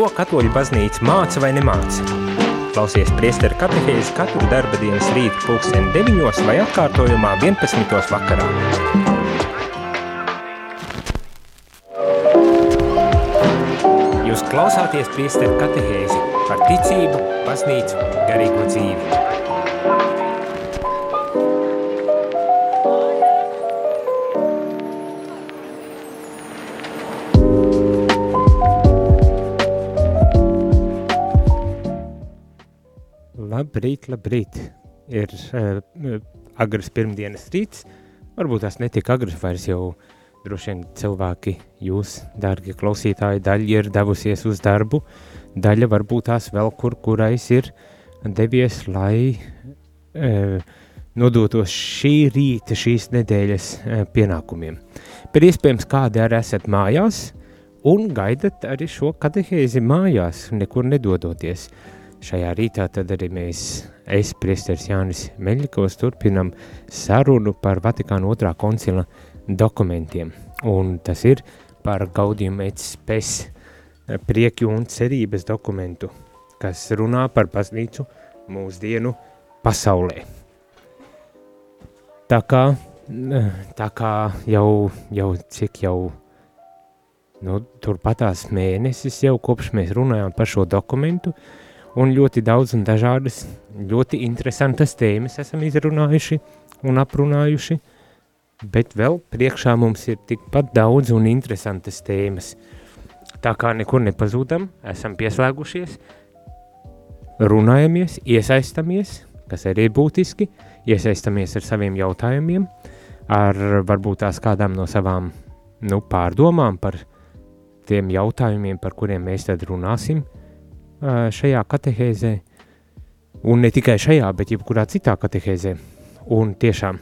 Ko katoļu baznīca māca vai nemāca? Klausies priesteru katehēzi katru darba dienas rītu pulksteni 9 vai atkārtojumā 11. vakarā. Jūs klausāties priesteru katehēzi par ticību, baznīcu, garīgo dzīvi. Labrīt, labrīt. Ir uh, agrs pirmdienas rīts, varbūt tās netik agrs vairs jau droši vien cilvēki, jūs, dārgie klausītāji, daļa ir devusies uz darbu, daļa varbūt tās vēl kur, kurais ir devies, lai uh, nodotos šī rīta, šīs nedēļas uh, pienākumiem. Bet iespējams kādi arī esat mājās un gaidat arī šo katehēzi mājās, nekur nedodoties. Uh, Šajā rītā tad arī mēs, es, priesteris Jānis Meļikovs, turpinam sarunu par Vatikāna otrā koncila dokumentiem. Un tas ir par Gaudium et Spes prieku un cerības dokumentu, kas runā par baznīcu mūsdienu pasaulē. Tā kā, tā kā jau, jau cik jau, nu, turpatās mēnesis jau kopš mēs runājām par šo dokumentu, uh, un ļoti daudz un dažādas, ļoti interesantas tēmas esam izrunājuši un aprunājuši, bet vēl priekšā mums ir tikpat daudz un interesantas tēmas. Tā kā nekur nepazūdam, esam pieslēgušies, runājamies, iesaistamies, kas arī ir būtiski, iesaistamies ar saviem jautājumiem, ar varbūt tās kādām no savām nu, pārdomām par tiem jautājumiem, par kuriem mēs tad runāsim, uh, šajā katehēzē, un ne tikai šajā, bet jebkurā citā katehēzē. Un tiešām,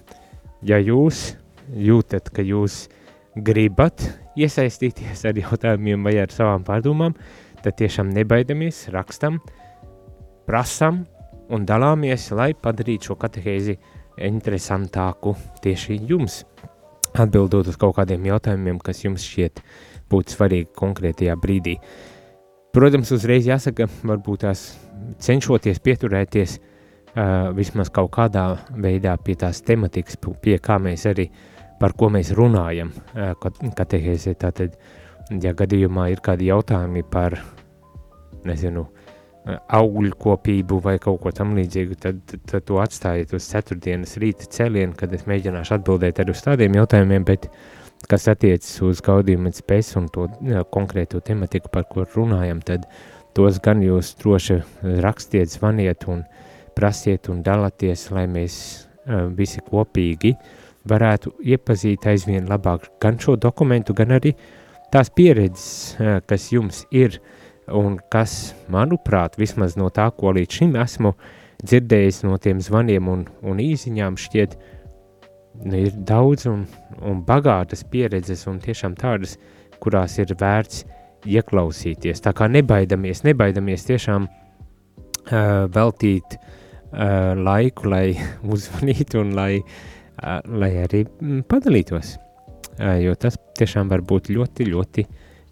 ja jūs jūtat, ka jūs gribat iesaistīties ar jautājumiem vai ar savām pārdomām, tad tiešām nebaidamies, rakstam, prasam un dalāmies, lai padarītu šo katehēzi interesantāku tieši jums. Atbildot uz kaut kādiem jautājumiem, kas jums šķiet būtu svarīgi konkrētajā brīdī. Uh, Protams, uzreiz jāsaka, varbūt tās cenšoties pieturēties uh, vismaz kaut kādā veidā pie tās tematikas, pie kā mēs arī, par ko mēs runājam uh, katehēzē. Tātad, ja gadījumā ir kādi jautājumi par, nezinu, augļu kopību vai kaut ko tam līdzīgu, tad, tad, tad to atstājiet uz ceturtdienas rīta celienu, kad es mēģināšu atbildēt arī uz tādiem jautājumiem, bet uh, kas attiecas uz gaudījumu spēs un to jā, konkrēto tematiku, par ko runājam, tad tos gan jūs droši rakstiet, zvaniet un prasiet un dalāties, lai mēs uh, visi kopīgi varētu iepazīt aizvien labāk gan šo dokumentu, gan arī tās pieredzes, uh, kas jums ir un kas, manuprāt, vismaz no tā, ko līdz šim esmu dzirdējis no tiem zvaniem un, un īziņām šķiet, uh, ir daudz un, un bagātas pieredzes un tiešām tādas, kurās ir vērts ieklausīties. Tā kā nebaidamies, nebaidamies tiešām uh, veltīt uh, laiku, lai uzvanītu un lai, uh, lai arī padalītos. Uh, jo tas tiešām var būt ļoti, ļoti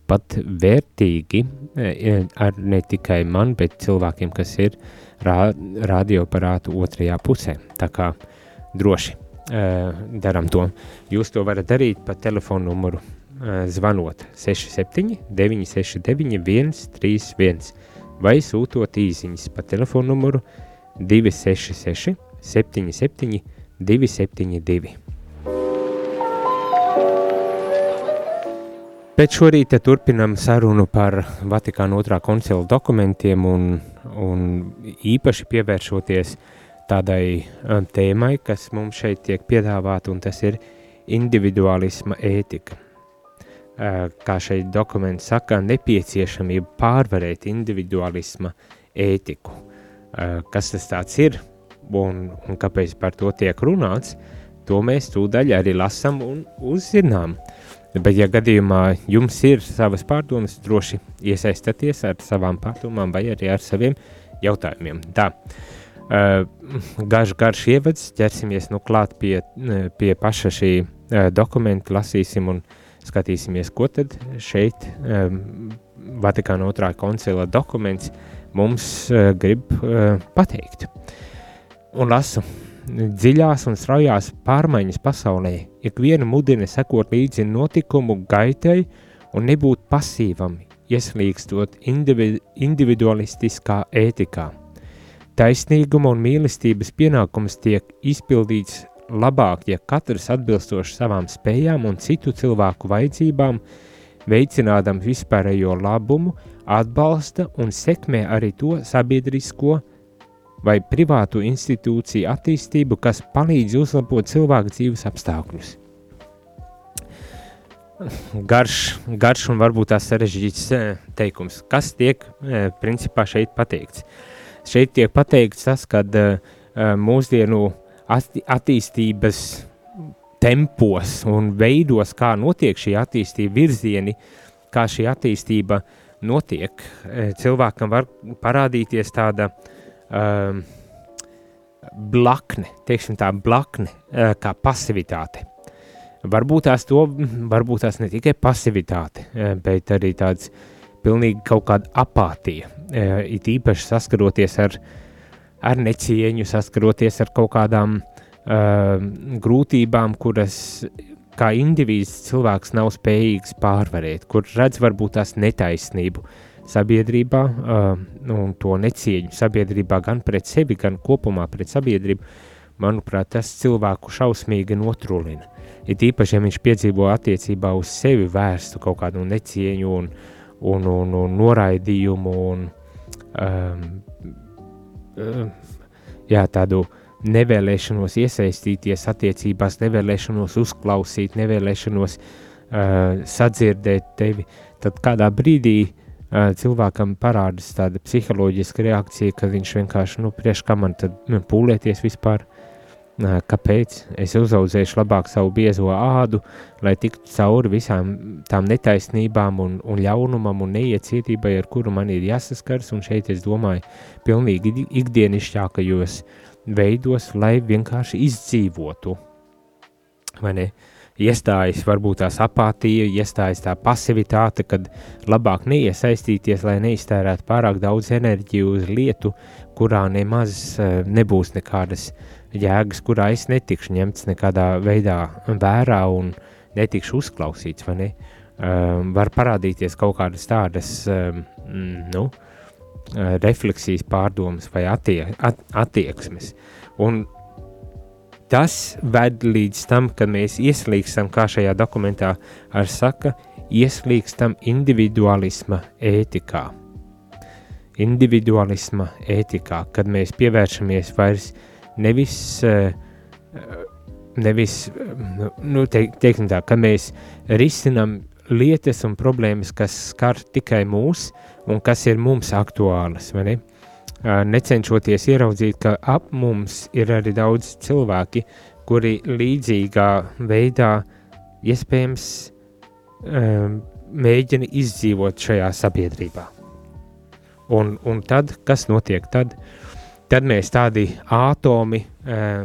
pat vērtīgi uh, ar ne tikai man, bet cilvēkiem, kas ir rā, radioaparātu otrajā pusē. Tā kā droši darām to. Jūs to varat darīt pa telefonu numuru zvanot 67 969 131 vai sūtot īsiņas pa telefonu numuru 266 77 272. Pēc šorīt turpinām sarunu par Vatikāna otrā koncila dokumentiem un, un īpaši pievēršoties uh, tādai um, tēmai, kas mums šeit tiek piedāvāta, un tas ir individualisma ētika. Uh, kā šeit dokuments saka, nepieciešamība pārvarēt individualisma ētiku. Uh, kas tas tāds ir un, un kāpēc par to tiek runāts, to mēs tūdaļ arī lasam un uzzinām. Bet, ja gadījumā jums ir savas pārdomas, droši iesaistieties ar savām pārdomām vai arī ar saviem jautājumiem. Tā. Uh, Uh, garš, garš ievads, ķersimies nu klāt pie, pie paša šī uh, dokumenta, lasīsim un skatīsimies, ko tad šeit Vatikāna otrā koncila dokuments mums grib pateikt. Un lasu, dziļās un straujās pārmaiņas pasaulē ikvienu mudina sekot līdzi notikumu gaitai un nebūt pasīvam, ieslīgstot individu, individualistiskā ētikā. Taisnīguma un mīlestības pienākums tiek izpildīts labāk, ja katrs atbilstoši savām spējām un citu cilvēku vajadzībām, veicinādams vispārējo labumu, atbalsta un sekmē arī to sabiedrisko vai privātu institūciju attīstību, kas palīdz uzlabot cilvēku dzīves apstākļus. Garš, garš un varbūt tās sarežģīts eh, teikums. Kas tiek eh, principā šeit pateikts? Šeit tiek pateikts tas, ka eh, mūsdienu attīstības tempos un veidos, kā notiek šī attīstība, virzieni, kā šī attīstība notiek, cilvēkam var parādīties tāda um, blakne, teiksim tā blakne, kā pasivitāte. Varbūt tās to, varbūt tās ne tikai pasivitāte, eh, bet arī tāds pilnīgi kaut kāda apātija, eh, it īpaši saskaroties ar, ar necieņu, saskaroties ar kaut kādām uh, grūtībām, kuras kā indivīds cilvēks nav spējīgs pārvarēt, kur redz varbūt tās netaisnību sabiedrībā uh, un to necieņu sabiedrībā gan pret sevi, gan kopumā pret sabiedrību, manuprāt, tas cilvēku šausmīgi notrulina. Ir īpaši, ja viņš piedzīvo attiecībā uz sevi vērstu kaut kādu necieņu un, un, un, un noraidījumu un um, um, jā, tādu nevēlēšanos iesaistīties attiecībās, nevēlēšanos uzklausīt, nevēlēšanos uh, sadzirdēt tevi, tad kādā brīdī uh, cilvēkam parādās tāda psiholoģiska reakcija, ka viņš vienkārši, nu, priekš kā man tad nu, pūlēties vispār, kāpēc es uzaudzēšu labāk savu biezo ādu, lai tiktu cauri visām tām netaisnībām un, un ļaunumam un neiecietībai, ar kuru man ir jāsaskars, un šeit es domāju pilnīgi ikdienišķākajos veidos, lai vienkārši izdzīvotu, vai ne? Iestājas varbūt tās apātija, iestājas tā pasivitāte, kad labāk neiesaistīties, lai neiztērētu pārāk daudz enerģiju uz lietu, kurā nemaz nebūs nekādas uh, jēgas, kurā es netikšu ņemts nekādā veidā vērā un netikšu uzklausīts, ne? Um, var parādīties kaut kādas tādas, um, nu, uh, refleksijas pārdomas vai attie, at, attieksmes. Un tas ved līdz tam, kad mēs ieslīgstam, kā šajā dokumentā ar saka, ieslīgstam individualisma ētikā. Individualisma ētikā, kad mēs pievēršamies vairs uh, nevis, eh, nevis nu, nu, te, teiksim tā, ka mēs risinam lietas un problēmas, kas skar tikai mūs un kas ir mums aktuālas, vai ne? Eh, necenšoties ieraudzīt, ka ap mums ir arī daudz cilvēki, kuri līdzīgā veidā iespējams um, mēģina izdzīvot šajā sabiedrībā. Un, un tad, kas notiek tad? Uh, Tad mēs tādi atomi uh,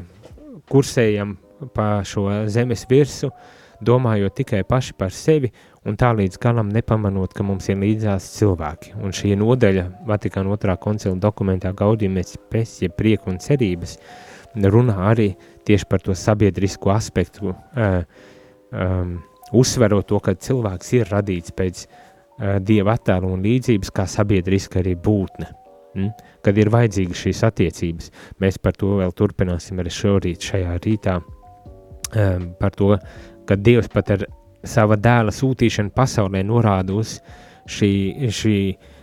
kursējam pa šo zemes virsu, domājot tikai paši par sevi un tā līdz galam nepamanot, ka mums ir līdzās cilvēki. Un šī nodaļa Vatikāna otrā koncila dokumentā Gaudījumēc pēc, ja prieku un cerības, runā arī tieši par to sabiedrisko aspektu, uh, um, uzsverot to, ka cilvēks ir radīts pēc uh, dieva attēlu un līdzības kā sabiedriska arī būtne. Mm? Kad ir vajadzīgas šīs attiecības, mēs par to vēl turpināsim arī šorīt, šajā rītā. Um, par to, ka Dievs pat ar sava dēla sūtīšanu pasaulē norāda uz šī, šī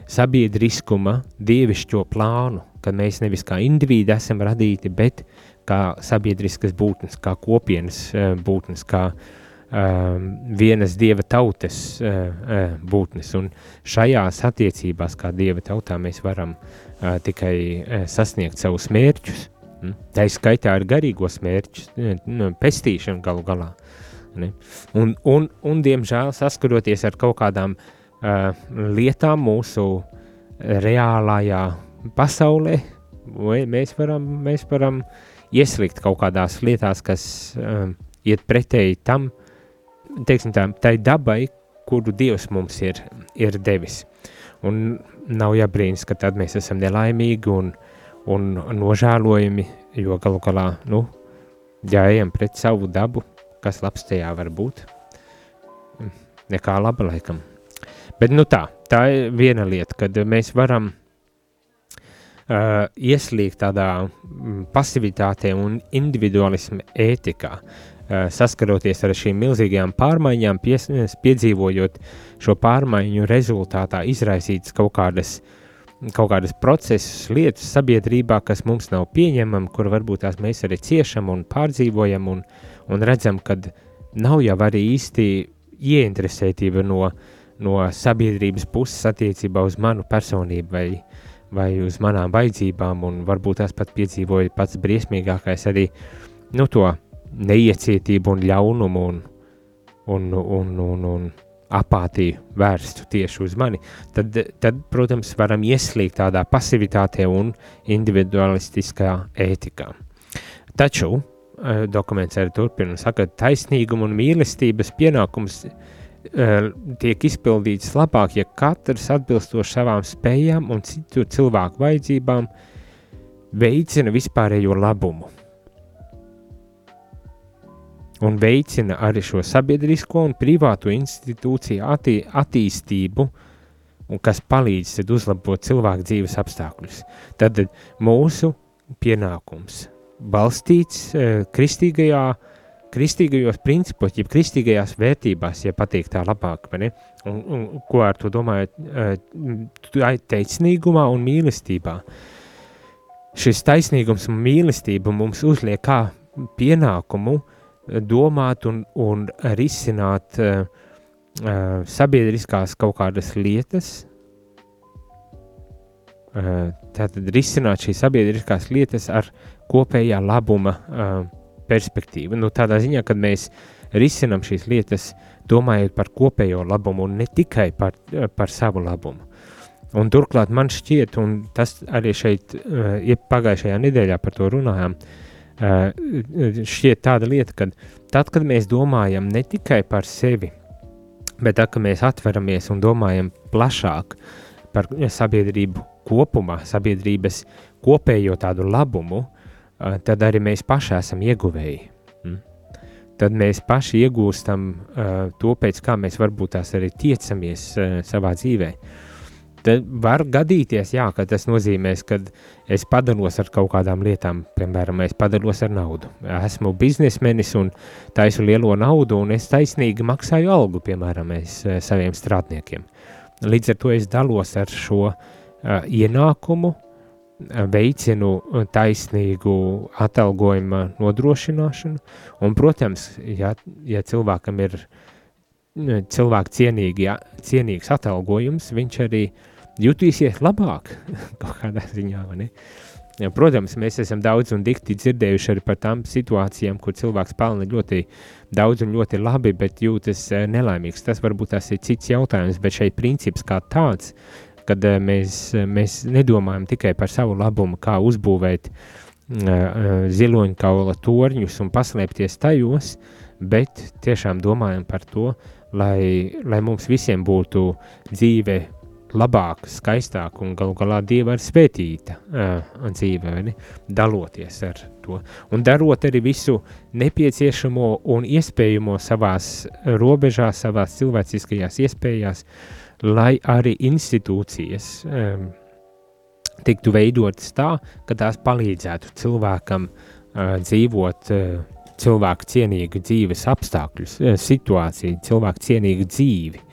sabiedriskuma, dievišķo plānu, kad mēs nevis kā indivīdi esam radīti, bet kā sabiedriskas būtnes, kā kopienas būtnes, kā uh, vienas dieva tautas uh, uh, būtnes. Un šajās attiecībās, kā dieva tautā, mēs varam uh, tikai sasniegt savus mērķus. Mm? Tā ir skaitā ar garīgos mērķus, nu, pestīšanu galu galā. Ne? Un, un, un, diemžēl, saskaroties ar kaut kādām uh, lietām mūsu reālajā pasaulē, mēs varam, mēs varam ieslīgt kaut kādās lietās, kas uh, iet pretēji tam, teiksim tā, tai dabai, kuru Dievs mums ir, ir devis. un nav jābrīnas, ka tad mēs esam nelaimīgi un, un nožēlojami, jo galu galā, nu, ja ejam pret savu dabu, kas labs tajā var būt? Nekā laba laikam. Bet nu tā, tā ir viena lieta, kad mēs varam uh, ieslīgt tādā pasivitātē un individualisma ētikā, uh, saskaroties ar šīm milzīgajām pārmaiņām, pies, piedzīvojot šo pārmaiņu rezultātā izraisītas kaut kādas, kaut kādas procesus, lietas sabiedrībā, kas mums nav pieņemama, kur varbūt tās mēs arī ciešam un pārdzīvojam un, un redzam, ka nav jau arī īsti ieinteresētība no, no sabiedrības puses attiecībā uz manu personību vai, vai uz manām vajadzībām, un varbūt tas pat piedzīvoja pats briesmīgākais arī nu, to neiecietību un ļaunumu un, un, un, un, un apātiju vērstu tieši uz mani, tad, tad, protams, varam ieslīgt tādā pasivitātē un individualistiskā ētikā. Taču eh, dokuments arī turpina saka, ka taisnīguma un mīlestības pienākums Eh, tiek izpildīts labāk, ja katrs atbilstoši savām spējām un citu cilvēku vajadzībām veicina vispārējo labumu. Un veicina arī šo sabiedrisko un privāto institūciju attī attīstību, kas palīdz uzlabot cilvēku dzīves apstākļus. Tad mūsu pienākums balstīts eh, kristīgajā uh, kristīgajos principos, jeb kristīgajās vērtībās, ja patīk tā labāk, vai ne? Un, un ko ar to domājat? Taisnīgumā un mīlestībā. Šis taisnīgums un mīlestība mums uzliek kā pienākumu domāt un, un risināt uh, uh, sabiedriskās kaut kādas lietas, uh, tātad risināt šīs sabiedriskās lietas ar kopējā labuma uh, perspektīva. Nu, tādā ziņā, kad mēs risinām šīs lietas, domājot par kopējo labumu un ne tikai par, par savu labumu. Un turklāt man šķiet, un tas arī šeit, ja pagājušajā nedēļā par to runājām, šķiet tāda lieta, ka tad, kad mēs domājam ne tikai par sevi, bet tad, kad mēs atveramies un domājam plašāk par sabiedrību kopumā, sabiedrības kopējo tādu labumu, tad arī mēs paši esam ieguvēji. Mm? Tad mēs paši iegūstam uh, to, pēc kā mēs varbūt tās arī tiecamies savā dzīvē. Tad var gadīties, jā, ka tas nozīmē, ka es padalos ar kaut kādām lietām, piemēram, es padalos ar naudu. Esmu biznesmenis un taisu lielo naudu, un es taisnīgi maksāju algu, piemēram, es, saviem strādniekiem. Līdz ar to es dalos ar šo uh, ienākumu, veicinu taisnīgu atalgojuma nodrošināšanu, un, protams, ja, ja cilvēkam ir cilvēku cienīgi, ja, cienīgs atalgojums, viņš arī jutīsies labāk kaut kādā ziņā? Ja, protams, mēs esam daudz un dikti dzirdējuši arī par tām situācijām, kur cilvēks pelna ļoti daudz un ļoti labi, bet jūtas nelaimīgs. Tas varbūt tas ir cits jautājums, bet šeit princips kā tāds kad eh, mēs, eh, mēs nedomājam tikai par savu labumu, kā uzbūvēt ziloņkaula torņus un paslēpties tajos, bet tiešām domājam par to, lai, lai mums visiem būtu dzīve labāka, skaistāka un galu galā dieva ir svētīta uh, dzīve, ne? daloties ar to. Un darot arī visu nepieciešamo un iespējamo savās robežās, savās cilvēciskajās iespējās, lai arī institūcijas um, tiktu veidotas tā, ka tās palīdzētu cilvēkam uh, dzīvot uh, cilvēku cienīgu dzīves apstākļus, uh, situāciju, cilvēku cienīgu dzīvi.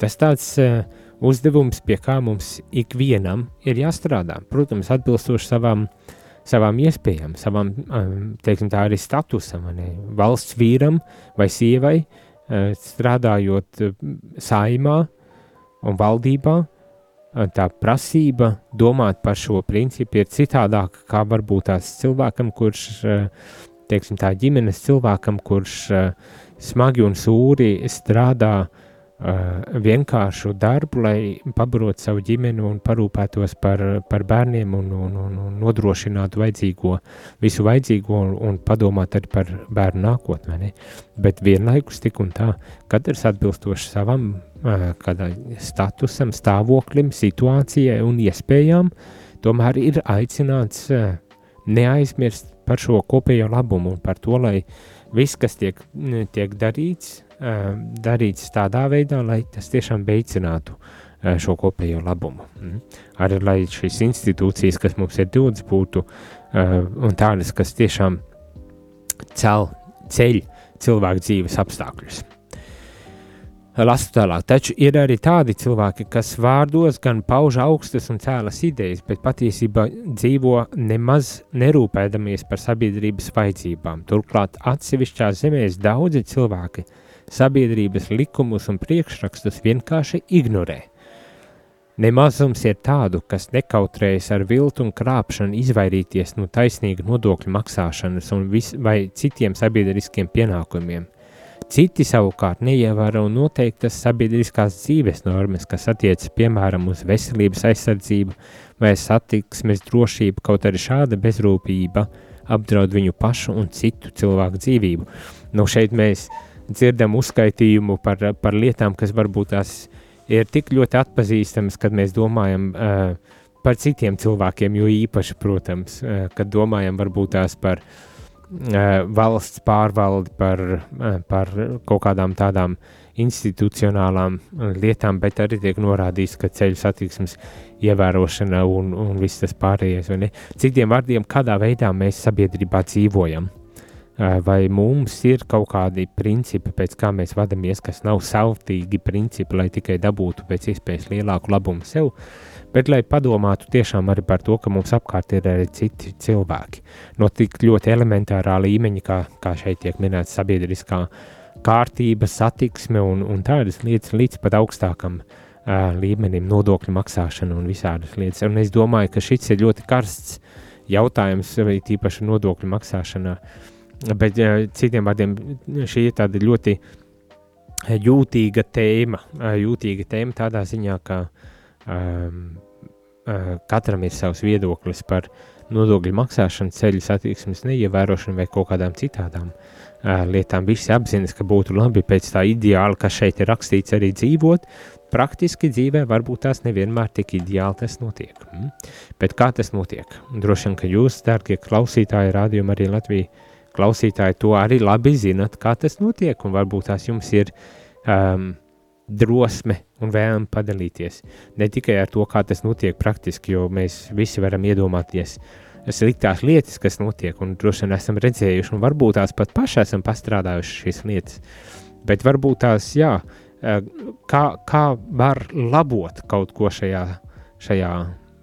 Tas tāds uh, uzdevums, pie kā mums ikvienam ir jāstrādā. Protams, atbilstoši savām, savām iespējām, savam, um, teiksim tā arī statusam, valsts vīram vai sievai, uh, strādājot eh, saimā un valdībā, tā prasība domāt par šo principu ir citādāka kā varbūt tās cilvēkam, kurš, teiksim tā ģimenes cilvēkam, kurš smagi un sūri strādā vienkāršu darbu, lai pabarotu savu ģimeni un parūpētos par, par bērniem un, un, un, un nodrošinātu vajadzīgo, visu vajadzīgo un, un padomāt arī par bērnu nākotnē. Bet vienlaikus tik un tā, katrs atbilstoši savam kādai statusam, stāvoklim, situācijai un iespējām, tomēr ir aicināts neaizmirst par šo kopējo labumu un par to, lai viss, kas tiek, tiek darīts, darīts tādā veidā, lai tas tiešām veicinātu uh, šo kopējo labumu. Mm. Arī lai šīs institūcijas, kas mums ir dotas, būtu uh, un tādas, kas tiešām cel, ceļ cilvēku dzīves apstākļus. Lasu tālāk, taču ir arī tādi cilvēki, kas vārdos gan pauž augstas un cēlas idejas, bet patiesībā dzīvo nemaz nerūpēdamies par sabiedrības vajadzībām. Turklāt atsevišķās zemēs daudzi cilvēki uh, sabiedrības likumus un priekšrakstus vienkārši ignorē. Nemazums ir tādu, kas nekautrējas ar viltu un krāpšanu izvairīties no taisnīga nodokļu maksāšanas un vis, vai citiem sabiedriskiem pienākumiem. Citi savukārt neievēro noteiktas sabiedriskās dzīves normas, kas attiecas piemēram uz veselības aizsardzību vai satiksmes drošību, kaut arī šāda bezrūpība apdraud viņu pašu un citu cilvēku dzīvību. Nu, šeit mēs uh, dzirdam uzskaitījumu par, par lietām, kas varbūt tās ir tik ļoti atpazīstamas, kad mēs domājam uh, par citiem cilvēkiem, jo īpaši, protams, uh, kad domājam varbūt tās par uh, valsts pārvaldi, par, uh, par kaut kādām tādām institucionālām lietām, bet arī tiek norādīts, ka ceļu satiksmes ievērošana un, un viss tas pārējais, vai ne? Citiem vārdiem, kādā veidā mēs sabiedrībā dzīvojam vai mums ir kaut kādi principi, pēc kā mēs vadāmies, kas nav savtīgi principi, lai tikai dabūtu pēc iespējas lielāku labumu sev, bet lai padomātu tiešām arī par to, ka mums apkārt ir arī citi cilvēki. No tik ļoti elementārā līmeņa, kā, kā šeit tiek minēts sabiedriskā kārtība, satiksme un, un tādas lietas līdz pat augstākam uh, līmenim, nodokļu maksāšana un visādas lietas. Un es domāju, ka šis ir ļoti karsts jautājums, tīpaši nodokļu maksāšanā. Uh, Bet citiem vārdiem šī ir tāda ļoti jūtīga tēma. Jūtīga tēma tādā ziņā, ka um, katram ir savs viedoklis par nodokļu maksāšanu, ceļu satiksmes neievērošanu vai kaut kādām citādām uh, lietām. Visi apzinās, ka būtu labi pēc tā ideāla, kas šeit ir rakstīts, arī dzīvot. Praktiski dzīvē varbūt tās nevienmēr tik ideāli tas notiek. Mm? Bet kā tas notiek? Droši vien, ka jūs, dārgie klausītāji, rādījumi arī Latvijā klausītāji to arī labi zinat, kā tas notiek, un varbūt tās jums ir um, drosme un vēlme padalīties. Ne tikai ar to, kā tas notiek praktiski, jo mēs visi varam iedomāties sliktās lietas, kas notiek, un droši vien esam redzējuši, un varbūt tās pat paši esam pastrādājuši šīs lietas. Bet varbūt tās, jā, uh, kā, kā var labot kaut ko šajā, šajā,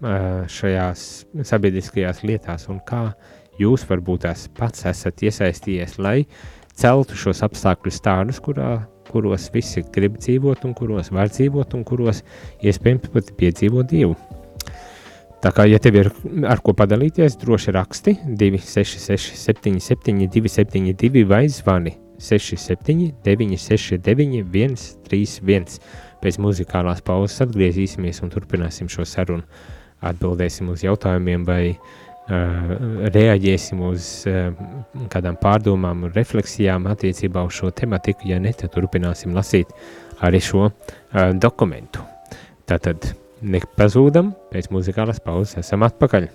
uh, šajās sabiedriskajās lietās, un kā uh, jūs varbūt tās pats esat iesaistījies, lai celtu šos apstākļus tādus, kurā, kuros visi grib dzīvot, un kuros var dzīvot, un kuros iespējams pat piedzīvot Dievu. Tā kā, ja tev ir ar ko padalīties, droši raksti 266, 77, 272 vai zvani 67, 969, 131. Pēc muzikālās pauzes atgriezīsimies un turpināsim šo sarunu. Atbildēsim uz jautājumiem vai Eh, reaģēsim uz eh, kādām pārdomām un refleksijām attiecībā uz šo tematiku, ja ne, tad turpināsim lasīt arī šo uh, dokumentu. Tātad nepazūdam, pēc muzikālās pauzes esam atpakaļ.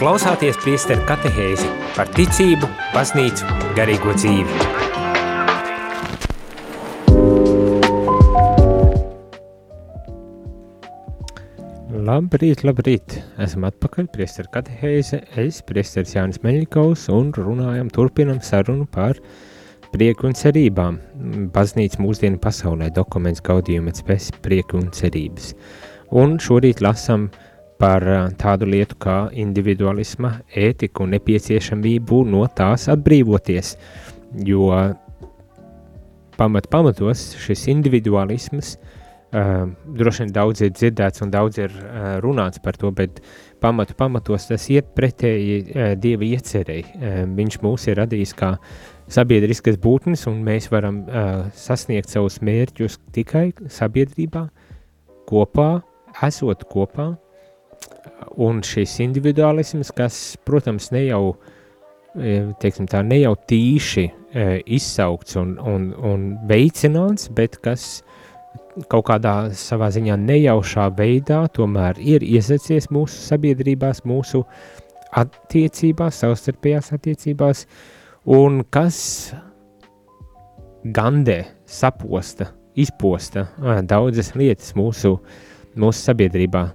Klausāties priesteru katehēzi par ticību, baznīcu, garīgo dzīvi. Labrīt, labrīt! Esam atpakaļ, priesteru katehēze, es, priesteris Jānis Meļikovs, un runājam, turpinam sarunu par prieku un cerībām. Baznīca mūsdienu pasaulē dokuments gaudījuma spēs prieku un cerības. Un šorīt lasam uh, par eh, tādu lietu kā individualisma ētiku un nepieciešamību no tās atbrīvoties, jo pamat pamatos šis individualisms uh, droši vien daudz ir dzirdēts un daudz ir uh, runāts par to, bet pamatu pamatos tas iet pretēji uh, Dieva iecerēji. Uh, viņš mūs ir radījis kā sabiedriskas būtnes, un mēs varam uh, sasniegt savus mērķus tikai sabiedrībā, kopā, esot kopā, un šis individualisms, kas, protams, ne jau, e, teiksim tā, ne jau tīši e, izsaukts un, un, un veicināts, bet kas kaut kādā savā ziņā nejaušā veidā tomēr ir iesacies mūsu sabiedrībās, mūsu attiecībās, savstarpējās attiecībās, un kas gandē, saposta, izposta daudzas lietas mūsu, mūsu sabiedrībā.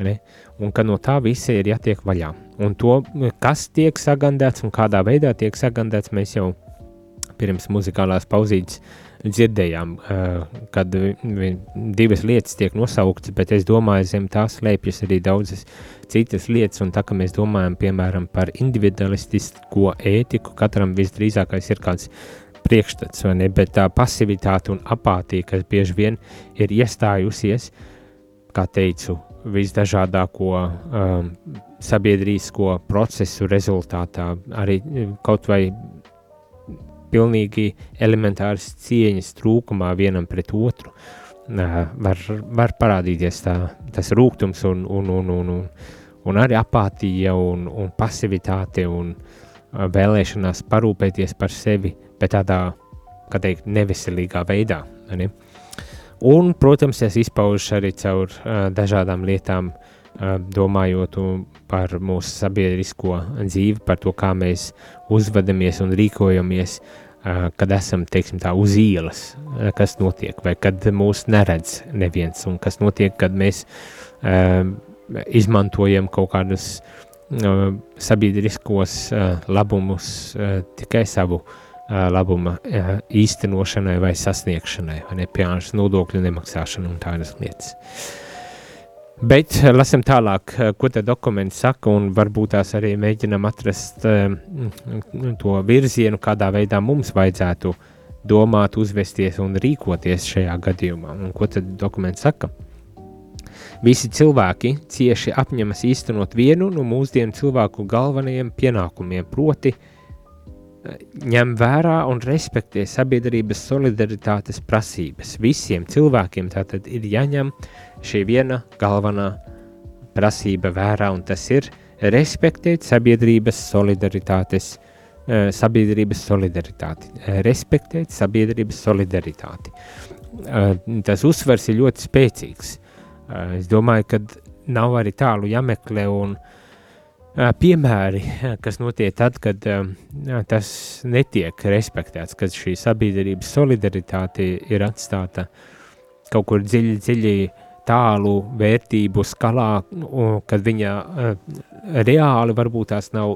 Ne? Un ka no tā visa ir jātiek vaļā. Un to, kas tiek sagandēts un kādā veidā tiek sagandēts, mēs jau pirms muzikālās pauzītes dzirdējām, kad divas lietas tiek nosauktas, bet es domāju, zem tās slēpjas arī daudzas citas lietas, un tā kā mēs domājam, piemēram, par individualistisko ētiku, katram visdrīzākais ir kāds priekšstats, vai ne, bet tā pasivitāte un apātija, kas bieži vien ir iestājusies, kā teicu, visdažādāko um, sabiedrīsko procesu rezultātā, arī um, kaut vai pilnīgi elementāras cieņas trūkumā vienam pret otru, uh, var, var parādīties tā, tas rūgtums un, un, un, un, un, un arī apātija un, un pasivitāte un uh, vēlēšanās parūpēties par sevi, bet tādā, kā teikt, neveselīgā veidā. Ne? Uh, Un, protams, tas izpaužas arī caur uh, dažādām lietām, uh, domājot par mūsu sabiedrisko dzīvi, par to, kā mēs uzvedamies un rīkojamies, uh, kad esam, teiksim tā, uz ielas, uh, kas notiek, vai kad mūs neredz neviens, un kas notiek, kad mēs uh, izmantojam kaut kādus uh, sabiedriskos uh, labumus uh, tikai savu uh, labuma īstenošanai vai sasniegšanai, vai ne piemēram nodokļu nemaksāšanu un tādas lietas. Bet lasam tālāk, ko te dokuments saka, un varbūt tās arī mēģinam atrast to virzienu, kādā veidā mums vajadzētu domāt, uzvesties un rīkoties šajā gadījumā. Un ko tad dokuments saka? Visi cilvēki cieši apņemas īstenot vienu no mūsdienu cilvēku galvenajiem pienākumiem, proti – ņem vērā un respektē sabiedrības solidaritātes prasības. Visiem cilvēkiem tātad ir jāņem šī viena galvenā prasība vērā, un tas ir respektēt sabiedrības solidaritātes, eh, sabiedrības solidaritāti, respektēt sabiedrības solidaritāti. Eh, tas uzsvers ir ļoti spēcīgs. Eh, es domāju, ka nav arī tālu jāmeklē un uh, piemēri, kas notiek tad, kad tas netiek respektēts, kad šī sabiedrības solidaritāte ir atstāta kaut kur dziļi, dziļi tālu vērtību skalā, kad viņa reāli varbūt tās nav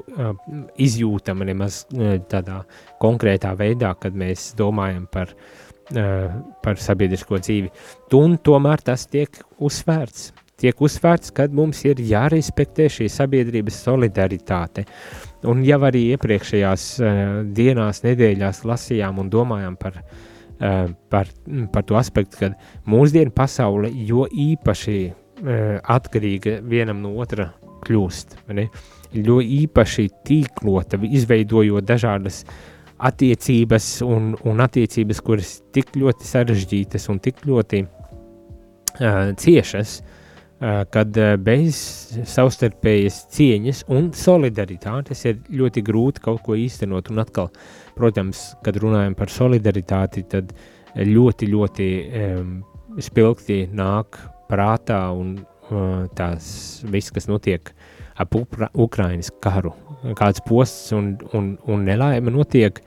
izjūtama nemaz tādā konkrētā veidā, kad mēs domājam par, par sabiedrisko dzīvi. Un tomēr tas tiek uzsvērts tiek uzsvērts, ka mums ir jārespektē šī sabiedrības solidaritāte. Un jau arī iepriekšējās uh, dienās, nedēļās lasījām un domājām par, uh, par, par to aspektu, ka mūsdienu pasaule jo īpaši uh, atkarīga vienam no otra kļūst. Ne? Jo īpaši tīklota, izveidojot dažādas attiecības un, un attiecības, kuras tik ļoti sarežģītas un tik ļoti uh, ciešas, uh, kad bez savstarpējas cieņas un solidaritātes ir ļoti grūti kaut ko īstenot. Un atkal, protams, kad runājam par solidaritāti, tad ļoti, ļoti um, spilgti nāk prātā un, tās viss, kas notiek ap Upra Ukrainas karu, kāds posts un, un, un nelaime notiek,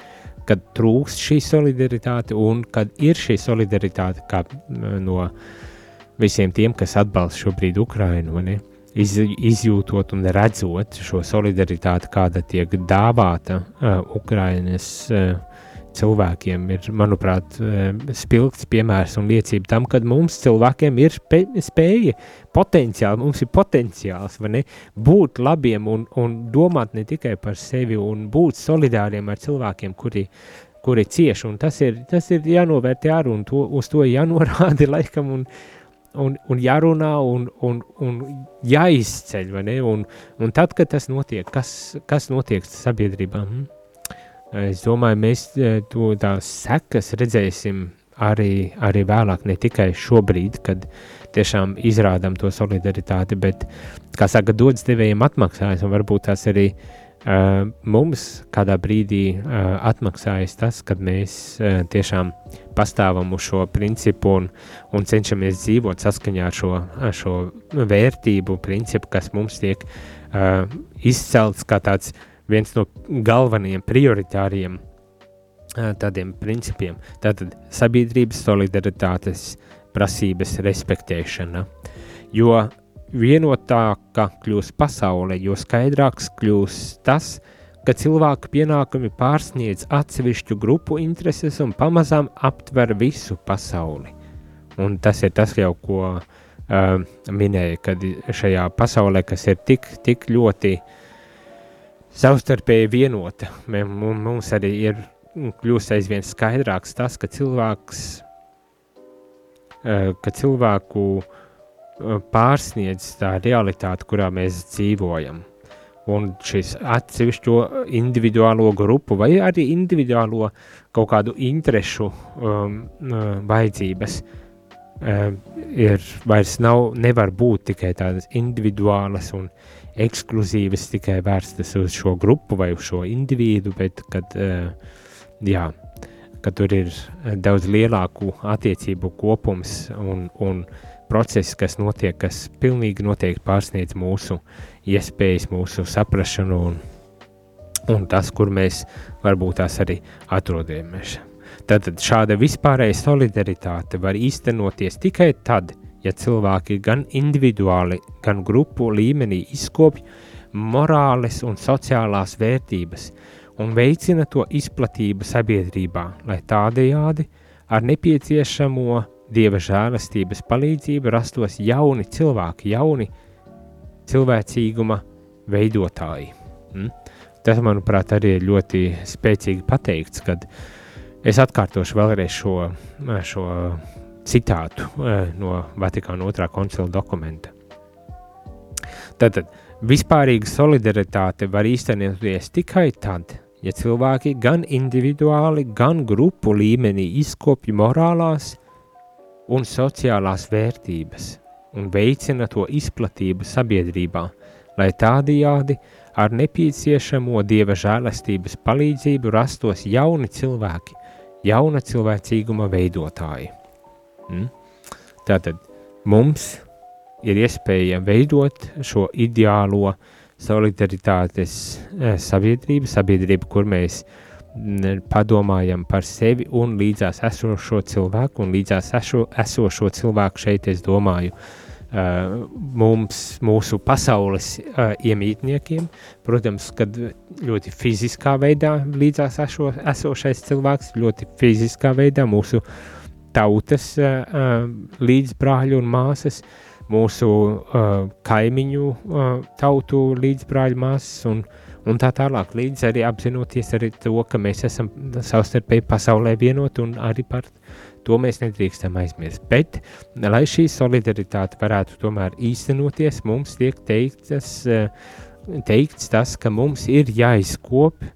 kad trūkst šī solidaritāte un kad ir šī solidaritāte kā no visiem tiem, kas atbalsta šobrīd Ukrainu, ne? Iz, izjūtot un redzot šo solidaritāti, kāda tiek dāvāta uh, Ukrainas uh, cilvēkiem ir, manuprāt, eh, spilgts piemērs un liecība tam, ka mums cilvēkiem ir spēja, potenciāli, mums ir potenciāls, ne, būt labiem un, un domāt ne tikai par sevi un būt solidāriem ar cilvēkiem, kuri, kuri cieši, tas ir, tas ir jānovērtē arī, un to, uz to jānorāda laikam, un, un, un jārunā, un, un, un jāizceļ, vai ne, un, un tad, kad tas notiek, kas, kas notiek sabiedrībā, hm? Es domāju, mēs e, to tās sekas redzēsim arī, arī vēlāk, ne tikai šobrīd, kad tiešām izrādām to solidaritāti, bet, kā saka, dodas devējiem atmaksājas, un varbūt tās arī uh, mums kādā brīdī uh, atmaksājas tas, kad mēs uh, tiešām pastāvam uz šo principu un, un cenšamies dzīvot saskaņā ar šo, ar šo vērtību principu, kas mums tiek uh, izcelts kā tāds uh, viens no galvenajiem prioritāriem tādiem principiem. Tātad sabiedrības solidaritātes prasības respektēšana. Jo vienotāka kļūst pasaule, jo skaidrāks kļūst tas, ka cilvēku pienākumi pārsniedz atsevišķu grupu intereses un pamazām aptver visu pasauli. Un tas ir tas jau, ko uh, minēja, kad šajā pasaulē, kas ir tik, tik ļoti uh, savstarpēji vienota. Mums arī ir kļūst aizvien skaidrāks tas, ka cilvēks, eh, ka cilvēku eh, pārsniedz tā realitāte, kurā mēs dzīvojam. Un šis atsevišķo individuālo grupu vai arī individuālo kaut kādu interešu um, uh, vajadzības um, ir vairs nav, nevar būt tikai tādas individuālas un uh, ekskluzīvas tikai vērstas uz šo grupu vai uz šo individu, bet kad, uh, jā, kad tur ir daudz lielāku attiecību kopums un, un process, kas notiek, kas pilnīgi noteikti pārsniedz mūsu iespējas, mūsu saprašanu un, un tas, kur mēs varbūt tās arī atrodamies. Tātad šāda vispārēja solidaritāte var īstenoties tikai tad, ja cilvēki gan individuāli, gan grupu līmenī izkopj morāles un sociālās vērtības un veicina to izplatību sabiedrībā, lai tādējādi ar nepieciešamo dieva žēlastības palīdzību rastos jauni cilvēki, jauni cilvēcīguma veidotāji. Mm? Tas, manuprāt, arī ir ļoti spēcīgi pateikts, kad es atkārtošu vēlreiz šo, šo citātu eh, no Vatikāna otrā koncila dokumenta. Tātad vispārīga solidaritāte var īstenoties tikai tad, ja cilvēki gan individuāli, gan grupu līmenī izkopja morālās un sociālās vērtības un veicina to izplatību sabiedrībā, lai tādajādi ar nepieciešamo dieva žēlastības palīdzību rastos jauni cilvēki, jauna cilvēcīguma veidotāji. Mm? Tātad mums ir iespēja veidot šo ideālo solidaritātes eh, sabiedrību, sabiedrību, kur mēs mm, padomājam par sevi un līdzās esošo cilvēku, un līdzās eso, esošo cilvēku šeit es domāju uh, mums, mūsu pasaules uh, iemītniekiem, protams, kad ļoti fiziskā veidā līdzās eso, esošais cilvēks, ļoti fiziskā veidā mūsu uh, tautas uh, līdzbrāļi un māsas, mūsu uh, kaimiņu uh, tautu līdzbrāļu māsas un, un tā tālāk, līdz arī apzinoties arī to, ka mēs esam savstarpēji pasaulē vienoti un arī par to mēs nedrīkstam aizmirst. Bet, lai šī solidaritāte varētu tomēr īstenoties, mums tiek teiktas, teikts tas, ka mums ir jāizkop uh,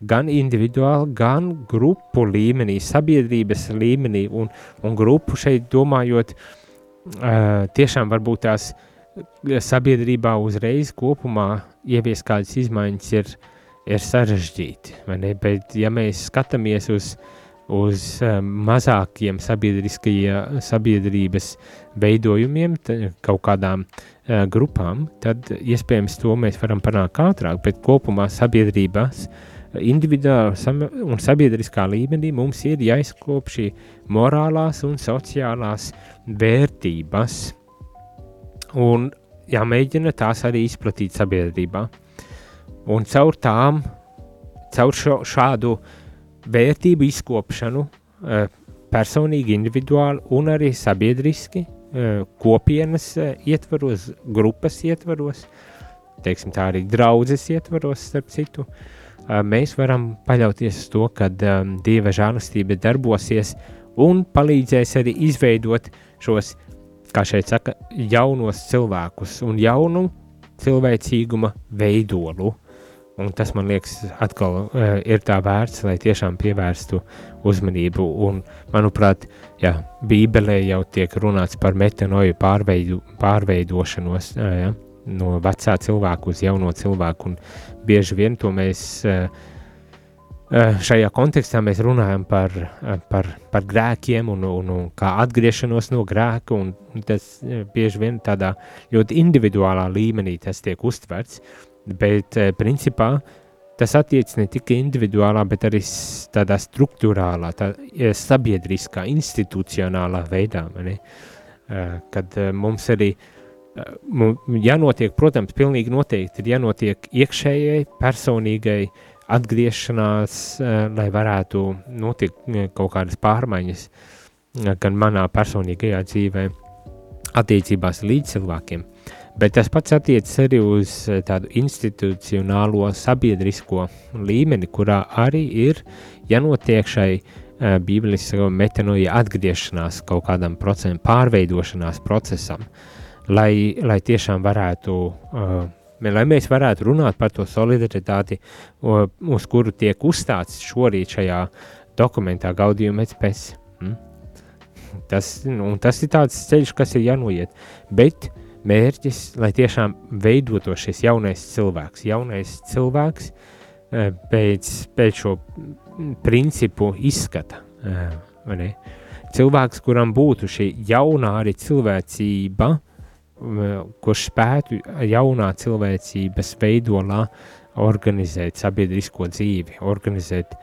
gan individuāli, gan grupu līmenī, sabiedrības līmenī, un, un grupu šeit domājot, uh, tiešām varbūt tās sabiedrībā uzreiz kopumā ievies kādas izmaiņas ir, ir sarežģīti? Bet ja mēs skatāmies uz, uz uh, mazākiem sabiedrības veidojumiem, kaut kādām uh, grupām, tad iespējams to mēs varam panākt ātrāk, bet kopumā sabiedrībās individuālā un sabiedriskā līmenī mums ir jāizkop šī morālās un sociālās vērtības un jāmēģina tās arī izplatīt sabiedrībā. Un caur tām, caur šo, šādu vērtību izkopšanu, eh, personīgi, individuāli un arī sabiedriski, eh, kopienas eh, ietvaros, grupas ietvaros, teiksim tā arī draudzes ietvaros, starp citu, mēs varam paļauties uz to, ka Dieva žēlastība darbosies un palīdzēs arī izveidot šos, kā šeit saka, jaunos cilvēkus un jaunu cilvēcīguma veidolu. Un tas man liekas, atkal uh, ir tā vērts, lai tiešām pievērstu uzmanību. Un, manuprāt, jā, Bībelē jau tiek runāts par metanoju pārveidu, pārveidošanos uh, ja, no vecā cilvēka uz jauno cilvēku. Un bieži vien to mēs uh, šajā kontekstā mēs runājam par, par, par grēkiem un, un, un kā atgriešanos no grēka. Tas bieži vien tādā ļoti individuālā līmenī tas tiek uztverts. Bet, eh, principā, tas attiecas ne tikai individuālā, bet arī tādā struktūrālā, tā, sabiedriskā, institucionālā veidā. Mani? Eh, kad eh, mums arī jānotiek, protams, pilnīgi noteikti ir jānotiek iekšējai, personīgai atgriešanās, lai varētu notikt kaut kādas pārmaiņas gan manā personīgajā dzīvē, attiecībās līdz cilvēkiem. Bet tas pats attiecas arī uz eh, tādu institucionālo sabiedrisko līmeni, kurā arī ir jānotiek šai bībeliskā metanoja atgriešanās kaut kādam procesam, pārveidošanās procesam, lai, lai tiešām varētu, uh, lai mēs varētu runāt par to solidaritāti, uh, uz kuru tiek uzstāts šorīt šajā dokumentā Gaudījuma pēc. Hmm? Tas, nu, tas ir tāds ceļš, kas ir jānoiet, bet uh, mērķis, lai tiešām veidoto šis jaunais cilvēks, jaunais cilvēks eh, pēc, pēc šo principu izskata. Eh, cilvēks, kuram būtu šī jaunā arī cilvēcība, eh, kurš spētu jaunā cilvēcības veidolā organizēt sabiedrisko dzīvi, organizēt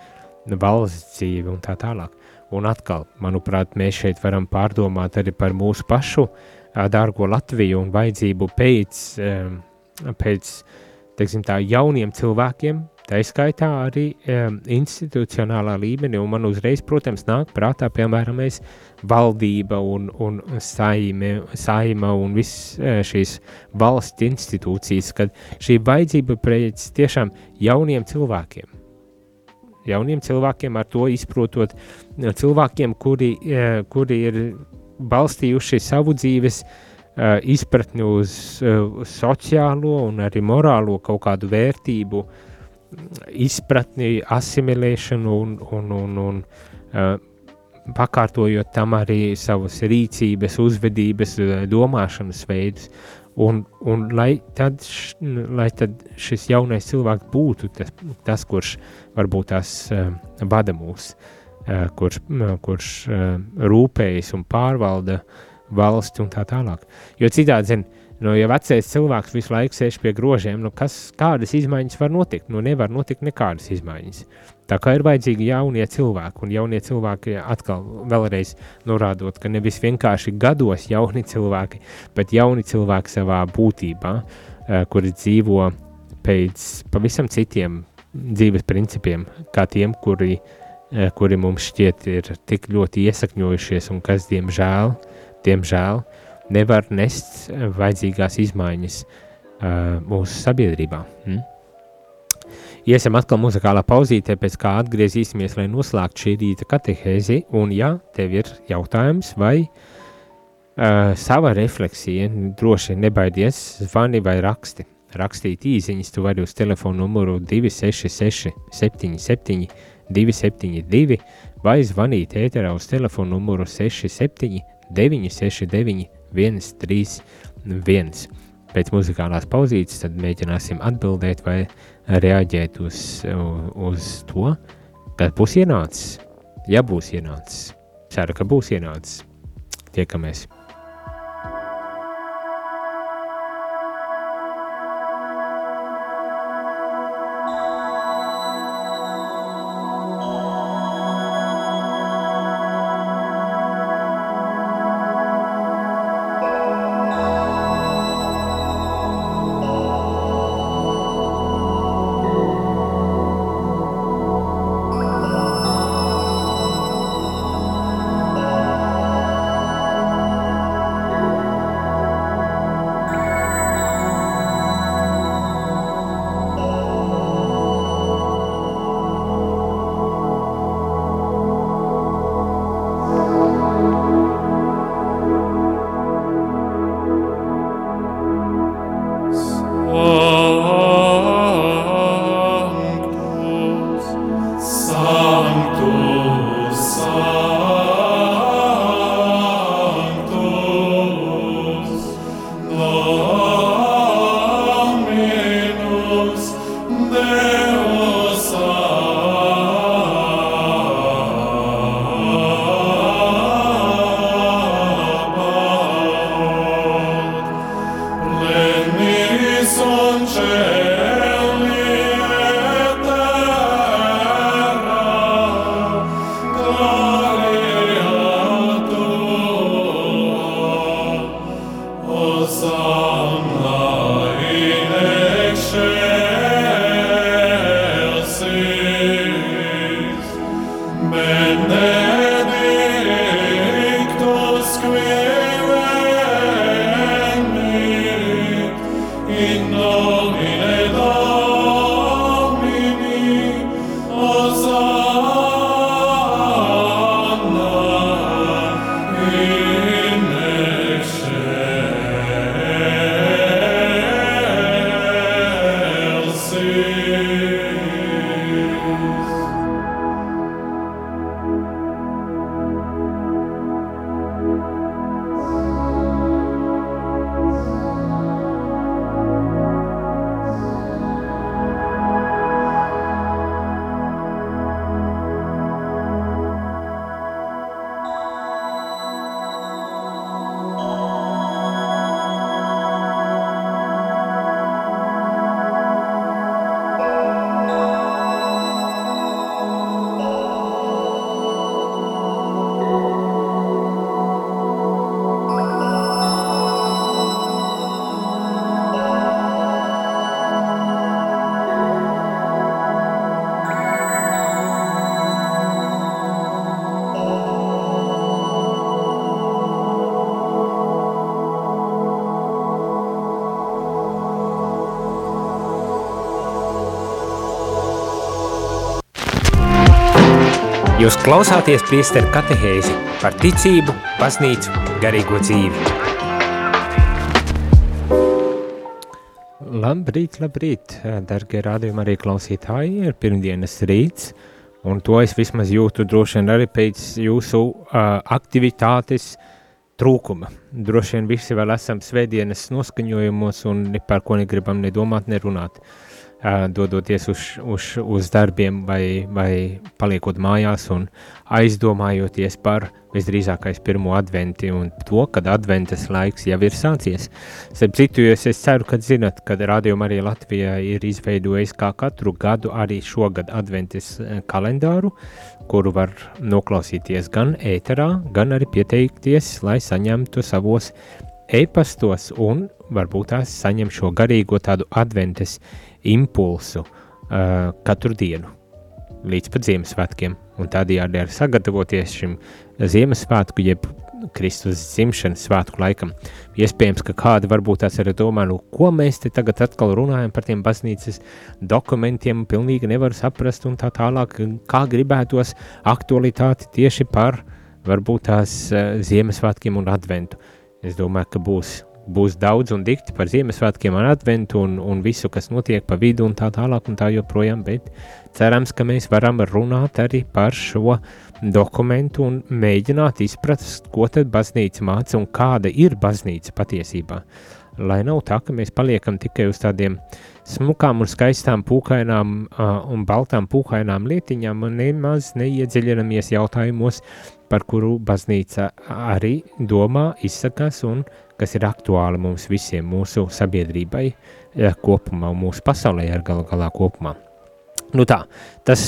valsts dzīvi un tā tālāk. Un atkal, manuprāt, mēs šeit varam pārdomāt arī par mūsu pašu dārgo Latviju un vajadzību pēc, pēc teiksim, tā, jauniem cilvēkiem, tā izskaitā arī um, institucionālā līmenī, un man uzreiz, protams, nāk prātā, piemēram, mēs valdība un, un saime, saima un viss šīs valsts institūcijas, kad šī vajadzība pēc tiešām jauniem cilvēkiem, jauniem cilvēkiem ar to izprotot, cilvēkiem, kuri, kuri ir balstījuši savu dzīves uh, izpratni uz uh, sociālo un arī morālo kaut kādu vērtību, izpratni, asimilēšanu un, un, un, un uh, pakārtojot tam arī savas rīcības, uzvedības, domāšanas veidus. Un, un lai, tad, š, lai tad šis jaunais cilvēks būtu tas, tas kurš varbūt tās uh, vada mūsu Eh, kurš, kurš eh, rūpējas un pārvalda valsti un tā tālāk. Jo citādi, zin, nu, ja vecais cilvēks visu laiku sēž pie grožiem, nu, kas, kādas izmaiņas var notikt? Nu, nevar notikt nekādas izmaiņas. Tā kā ir vajadzīgi jaunie cilvēki, un jaunie cilvēki atkal vēlreiz norādot, ka nevis vienkārši gados jauni cilvēki, bet jauni cilvēki savā būtībā, eh, kuri dzīvo pēc pavisam citiem dzīves principiem, kā tiem, kuri uh, Eh, kuri mums šķiet ir tik ļoti iesakņojušies un kas, diemžēl, diemžēl nevar nest vajadzīgās izmaiņas uh, mūsu sabiedrībā. Hmm? Iesim atkal muzikālā pauzītē, pēc kā atgriezīsimies, lai noslēgtu šī rīta katehēzi, un ja tev ir jautājums vai uh, sava refleksija, droši nebaidies, zvani vai raksti. Rakstīt īziņas, tu vari uz telefonu numuru 266 77 272 vai zvanīt ēterā uz telefonu numuru 67 969 131. Pēc muzikālās pauzītes tad mēģināsim atbildēt vai reaģēt uz, uz to, kad būs ienācis ja būs ienācis. Ceru, ka būs ienācis. Tiekamies! Jūs klausāties priesteru katehēzi par ticību, baznīcu, garīgo dzīvi. Labrīt, labrīt, dargie rādījumi arī klausītāji, ir pirmdienas rīts, un to es vismaz jūtu droši vien arī pēc jūsu uh, aktivitātes trūkuma. Droši vien visi vēl esam svētdienas noskaņojumos un par ko negribam nedomāt, nerunāt. Uh, dodoties uz, uz, uz darbiem vai, vai paliekot mājās un aizdomājoties par visdrīzākais pirmo adventi un to, kad adventas laiks jau ir sācies. Starp citu, es ceru, ka zinat, kad Radio Marija Latvijā ir izveidojis kā katru gadu arī šogad adventas kalendāru, kuru var noklausīties gan ēterā, gan arī pieteikties, lai saņemtu savos e-pastos un varbūt tās saņem šo garīgo tādu adventes impulsu uh, katru dienu līdz pat Ziemassvētkiem, un tādējādi arī sagatavoties šim Ziemassvētku, jeb Kristus dzimšanas svētku laikam. Iespējams, ka kādi varbūt tās arī domā, nu, ko mēs te tagad atkal runājam par tiem baznīcas dokumentiem, pilnīgi nevar saprast un tā tālāk, kā gribētos aktualitāti tieši par varbūt tās uh, Ziemassvētkiem un adventu. Es domāju, ka būs būs daudz un dikti par Ziemassvētkiem un adventu un, un visu, kas notiek pa vidu un tā tālāk un tā joprojām, bet cerams, ka mēs varam runāt arī par šo dokumentu un mēģināt izprast, ko tad baznīca māca un kāda ir baznīca patiesībā. lai nav tā, ka mēs paliekam tikai uz tādiem smukām un skaistām pūkainām uh, un baltām pūkainām lietiņām un nemaz neiedziļinamies jautājumos, par kuru baznīca arī domā, izsakās un kas ir aktuāli mums visiem, mūsu sabiedrībai ja, kopumā, mūsu pasaulē ar galu galā kopumā. Nu tā, tas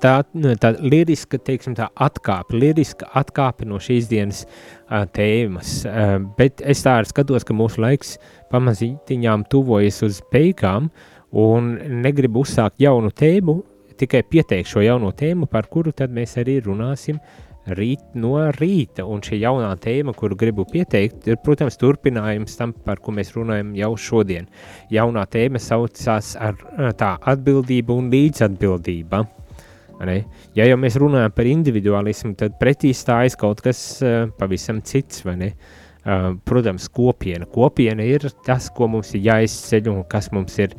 tā, tā liriska, teiksim tā, atkāpe, liriska atkāpe no šīs dienas uh, tēmas, uh, bet es tā arī skatos, ka mūsu laiks pamazītiņām tuvojas uz beigām un negribu uzsākt jaunu tēmu, tikai pieteikt šo jauno tēmu, par kuru tad mēs arī runāsim uh, rīt no rīta. Un šī jaunā tēma, kuru gribu pieteikt, ir, protams, turpinājums tam, par ko mēs runājam jau šodien. Jaunā tēma saucās ar tā atbildību un līdzatbildība. Ne? Ja jau mēs runājam par individualismu, tad pretī stājas kaut kas uh, pavisam cits? Uh, protams, kopiena. Kopiena ir tas, ko mums ir jāizceļ un kas mums ir,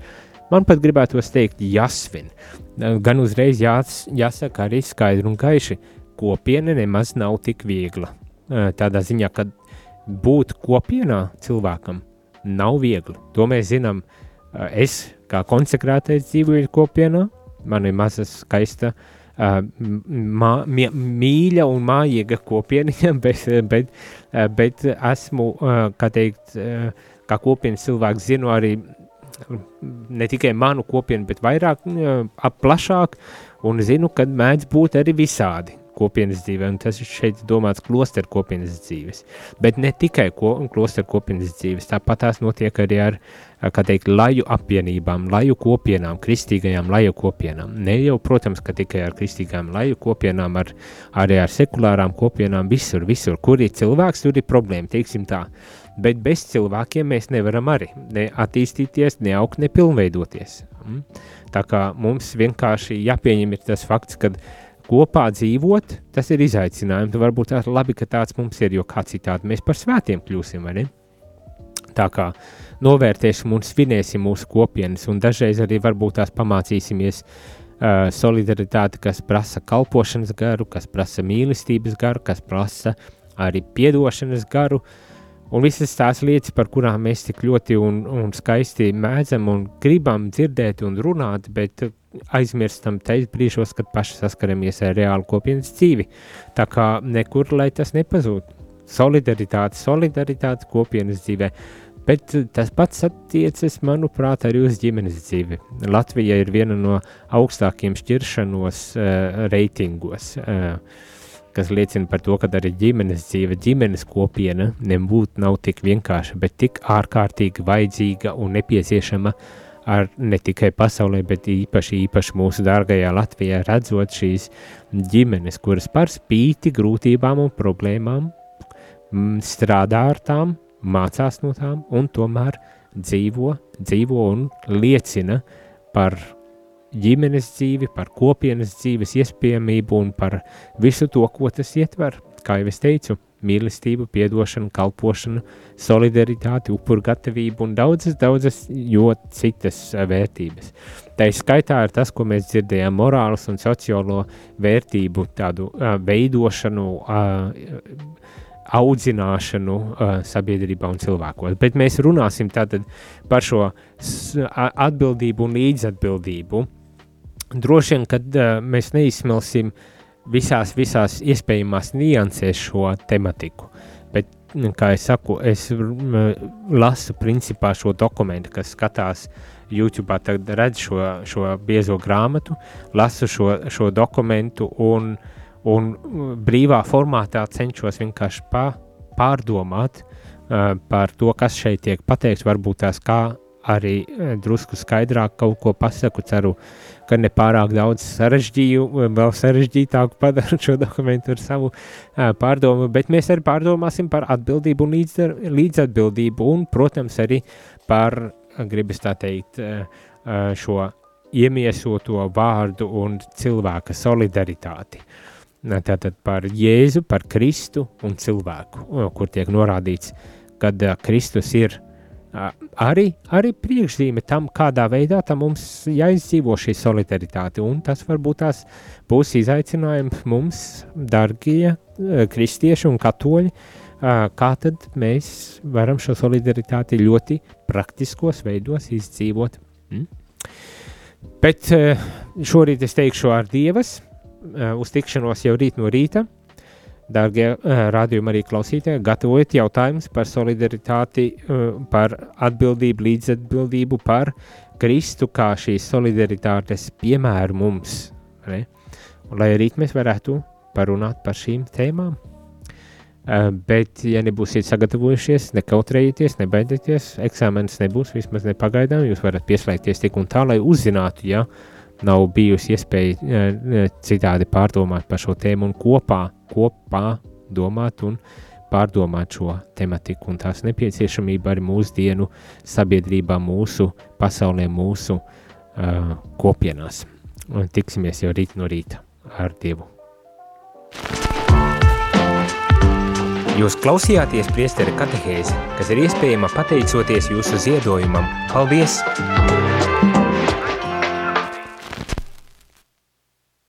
man pat gribētu teikt, jāsvin. Uh, gan uzreiz jās, jāsaka arī skaidri un gaiši, kopiena nemaz nav tik viegla. Tādā ziņā, ka būt kopienā cilvēkam nav viegli. To mēs zinām. Es, kā konsekrētais, dzīvoju kopienā, man ir maza skaista, mā, mīļa un mājīga kopiena, bet, bet, bet esmu, kā teikt, kā kopienas cilvēks, zinu arī ne tikai manu kopienu, bet vairāk, plašāk, un zinu, ka mēdz būt arī visādi kopienas dzīvē, un tas ir šeit domāts klosteru kopienas dzīves. Bet ne tikai ko, klosteru kopienas dzīves, tāpat tās notiek arī ar, kā teikt, laju apvienībām, laju kopienām, kristīgajām laju kopienām. Ne jau, protams, ka tikai ar kristīgām laju kopienām, ar, arī ar sekulārām kopienām, visur, visur, kur ir cilvēks, tur ir problēma, teiksim tā. Bet bez cilvēkiem mēs nevaram arī ne attīstīties, ne augt, ne pilnveidoties. Mm? Tā kā mums vienkārši jāpieņem tas fakts, ka kopā dzīvot, tas ir izaicinājums. Varbūt tas ir labi, ka tāds mums ir, jo kā citādi mēs par svētiem kļūsim. Tā kā novērtēsim un svinēsim mūsu kopienas, un dažreiz arī varbūt tās pamācīsimies uh, solidaritāti, kas prasa kalpošanas garu, kas prasa mīlestības garu, kas prasa arī piedošanas garu. Un visas tās lietas, par kurām mēs tik ļoti un, un skaisti mēdzam un gribam dzirdēt un runāt, bet aizmirstam tajos brīžos, kad paši saskaramies ar reālu kopienas dzīvi. Tā kā nekur, lai tas nepazūd. Solidaritāte, solidaritāte kopienas dzīvē. Bet tas pats attiecas, manuprāt, arī uz ģimenes dzīvi. Latvija ir viena no augstākiem šķiršanos uh, reitingos, uh, kas liecina par to, ka arī ģimenes dzīve, ģimenes kopiena nebūtu tik vienkārša, bet tik ārkārtīgi vajadzīga un nepieciešama uh, ar ne tikai pasaulē, bet īpaši, īpaši mūsu dārgajā Latvijā, redzot šīs ģimenes, kuras par spīti grūtībām un problēmām mm, strādā ar tām, mācās no tām un tomēr dzīvo, dzīvo un liecina par ģimenes dzīvi, par kopienas dzīves iespējamību un par visu to, ko tas ietver, kā jau es teicu mīlestību, piedošanu, kalpošanu, solidaritāti, upurgatavību un daudzas, daudzas citas uh, vērtības. Tā skaitā ir tas, ko mēs dzirdējām, morāls un sociālo vērtību tādu uh, veidošanu, uh, audzināšanu uh, sabiedrībā un cilvēkos. Bet mēs runāsim tātad par šo atbildību un līdzatbildību. Droši vien, kad uh, mēs neizsmelsim uh, visās, visās iespējamās niansēs šo tematiku. Bet, nu, kā jau saku, es lasu principā šo dokumentu, kas skatās YouTube, tad redz šo, šo biezo grāmatu, lasu šo, šo dokumentu un, un brīvā formātā cenšos vienkārši pā, pārdomāt uh, par to, kas šeit tiek pateikts, varbūt tās kā arī drusku skaidrāk kaut ko pasaku, ceru, ka ne pārāk daudz sarežģīju, vēl sarežģītāku padaru šo dokumentu ar savu uh, pārdomu, bet mēs arī pārdomāsim par atbildību un līdz, līdzatbildību un, protams, arī par, gribas tā teikt, uh, šo iemiesoto vārdu un cilvēka solidaritāti. Tātad par Jēzu, par Kristu un cilvēku, kur tiek norādīts, kad Kristus ir arī, arī priekšzīme tam, kādā veidā tam mums jāizdzīvo šī solidaritāte. Un tas varbūt tās būs izaicinājums mums, darbie kristieši un katoļi, kā tad mēs varam šo solidaritāti ļoti praktiskos veidos izdzīvot. Mm? Bet šorīt es teikšu ar Dievas, uz tikšanos jau rīt no rīta. Dārgie rādījumi arī klausītāji, gatavojiet jautājumus par solidaritāti, par atbildību, līdzatbildību, par Kristu kā šīs solidaritātes piemēru mums. Ne? Un, lai arī mēs varētu parunāt par šīm tēmām. Uh, bet, ja nebūsiet sagatavojušies, nekautrējieties, nebaidieties, eksāmenis nebūs vismaz nepagaidām. Jūs varat pieslēgties tik un tā, lai uzzinātu, ja nav bijusi iespēja uh, citādi pārdomāt par šo tēmu un kopā, kopā domāt un pārdomāt šo tematiku un tās nepieciešamību arī mūsdienu sabiedrībā, mūsu pasaulē, mūsu uh, kopienās. Un tiksimies jau rīt no rīta ar Dievu. Jūs klausījāties priesteri katehēzi, kas ir iespējama pateicoties jūsu ziedojumam. Paldies!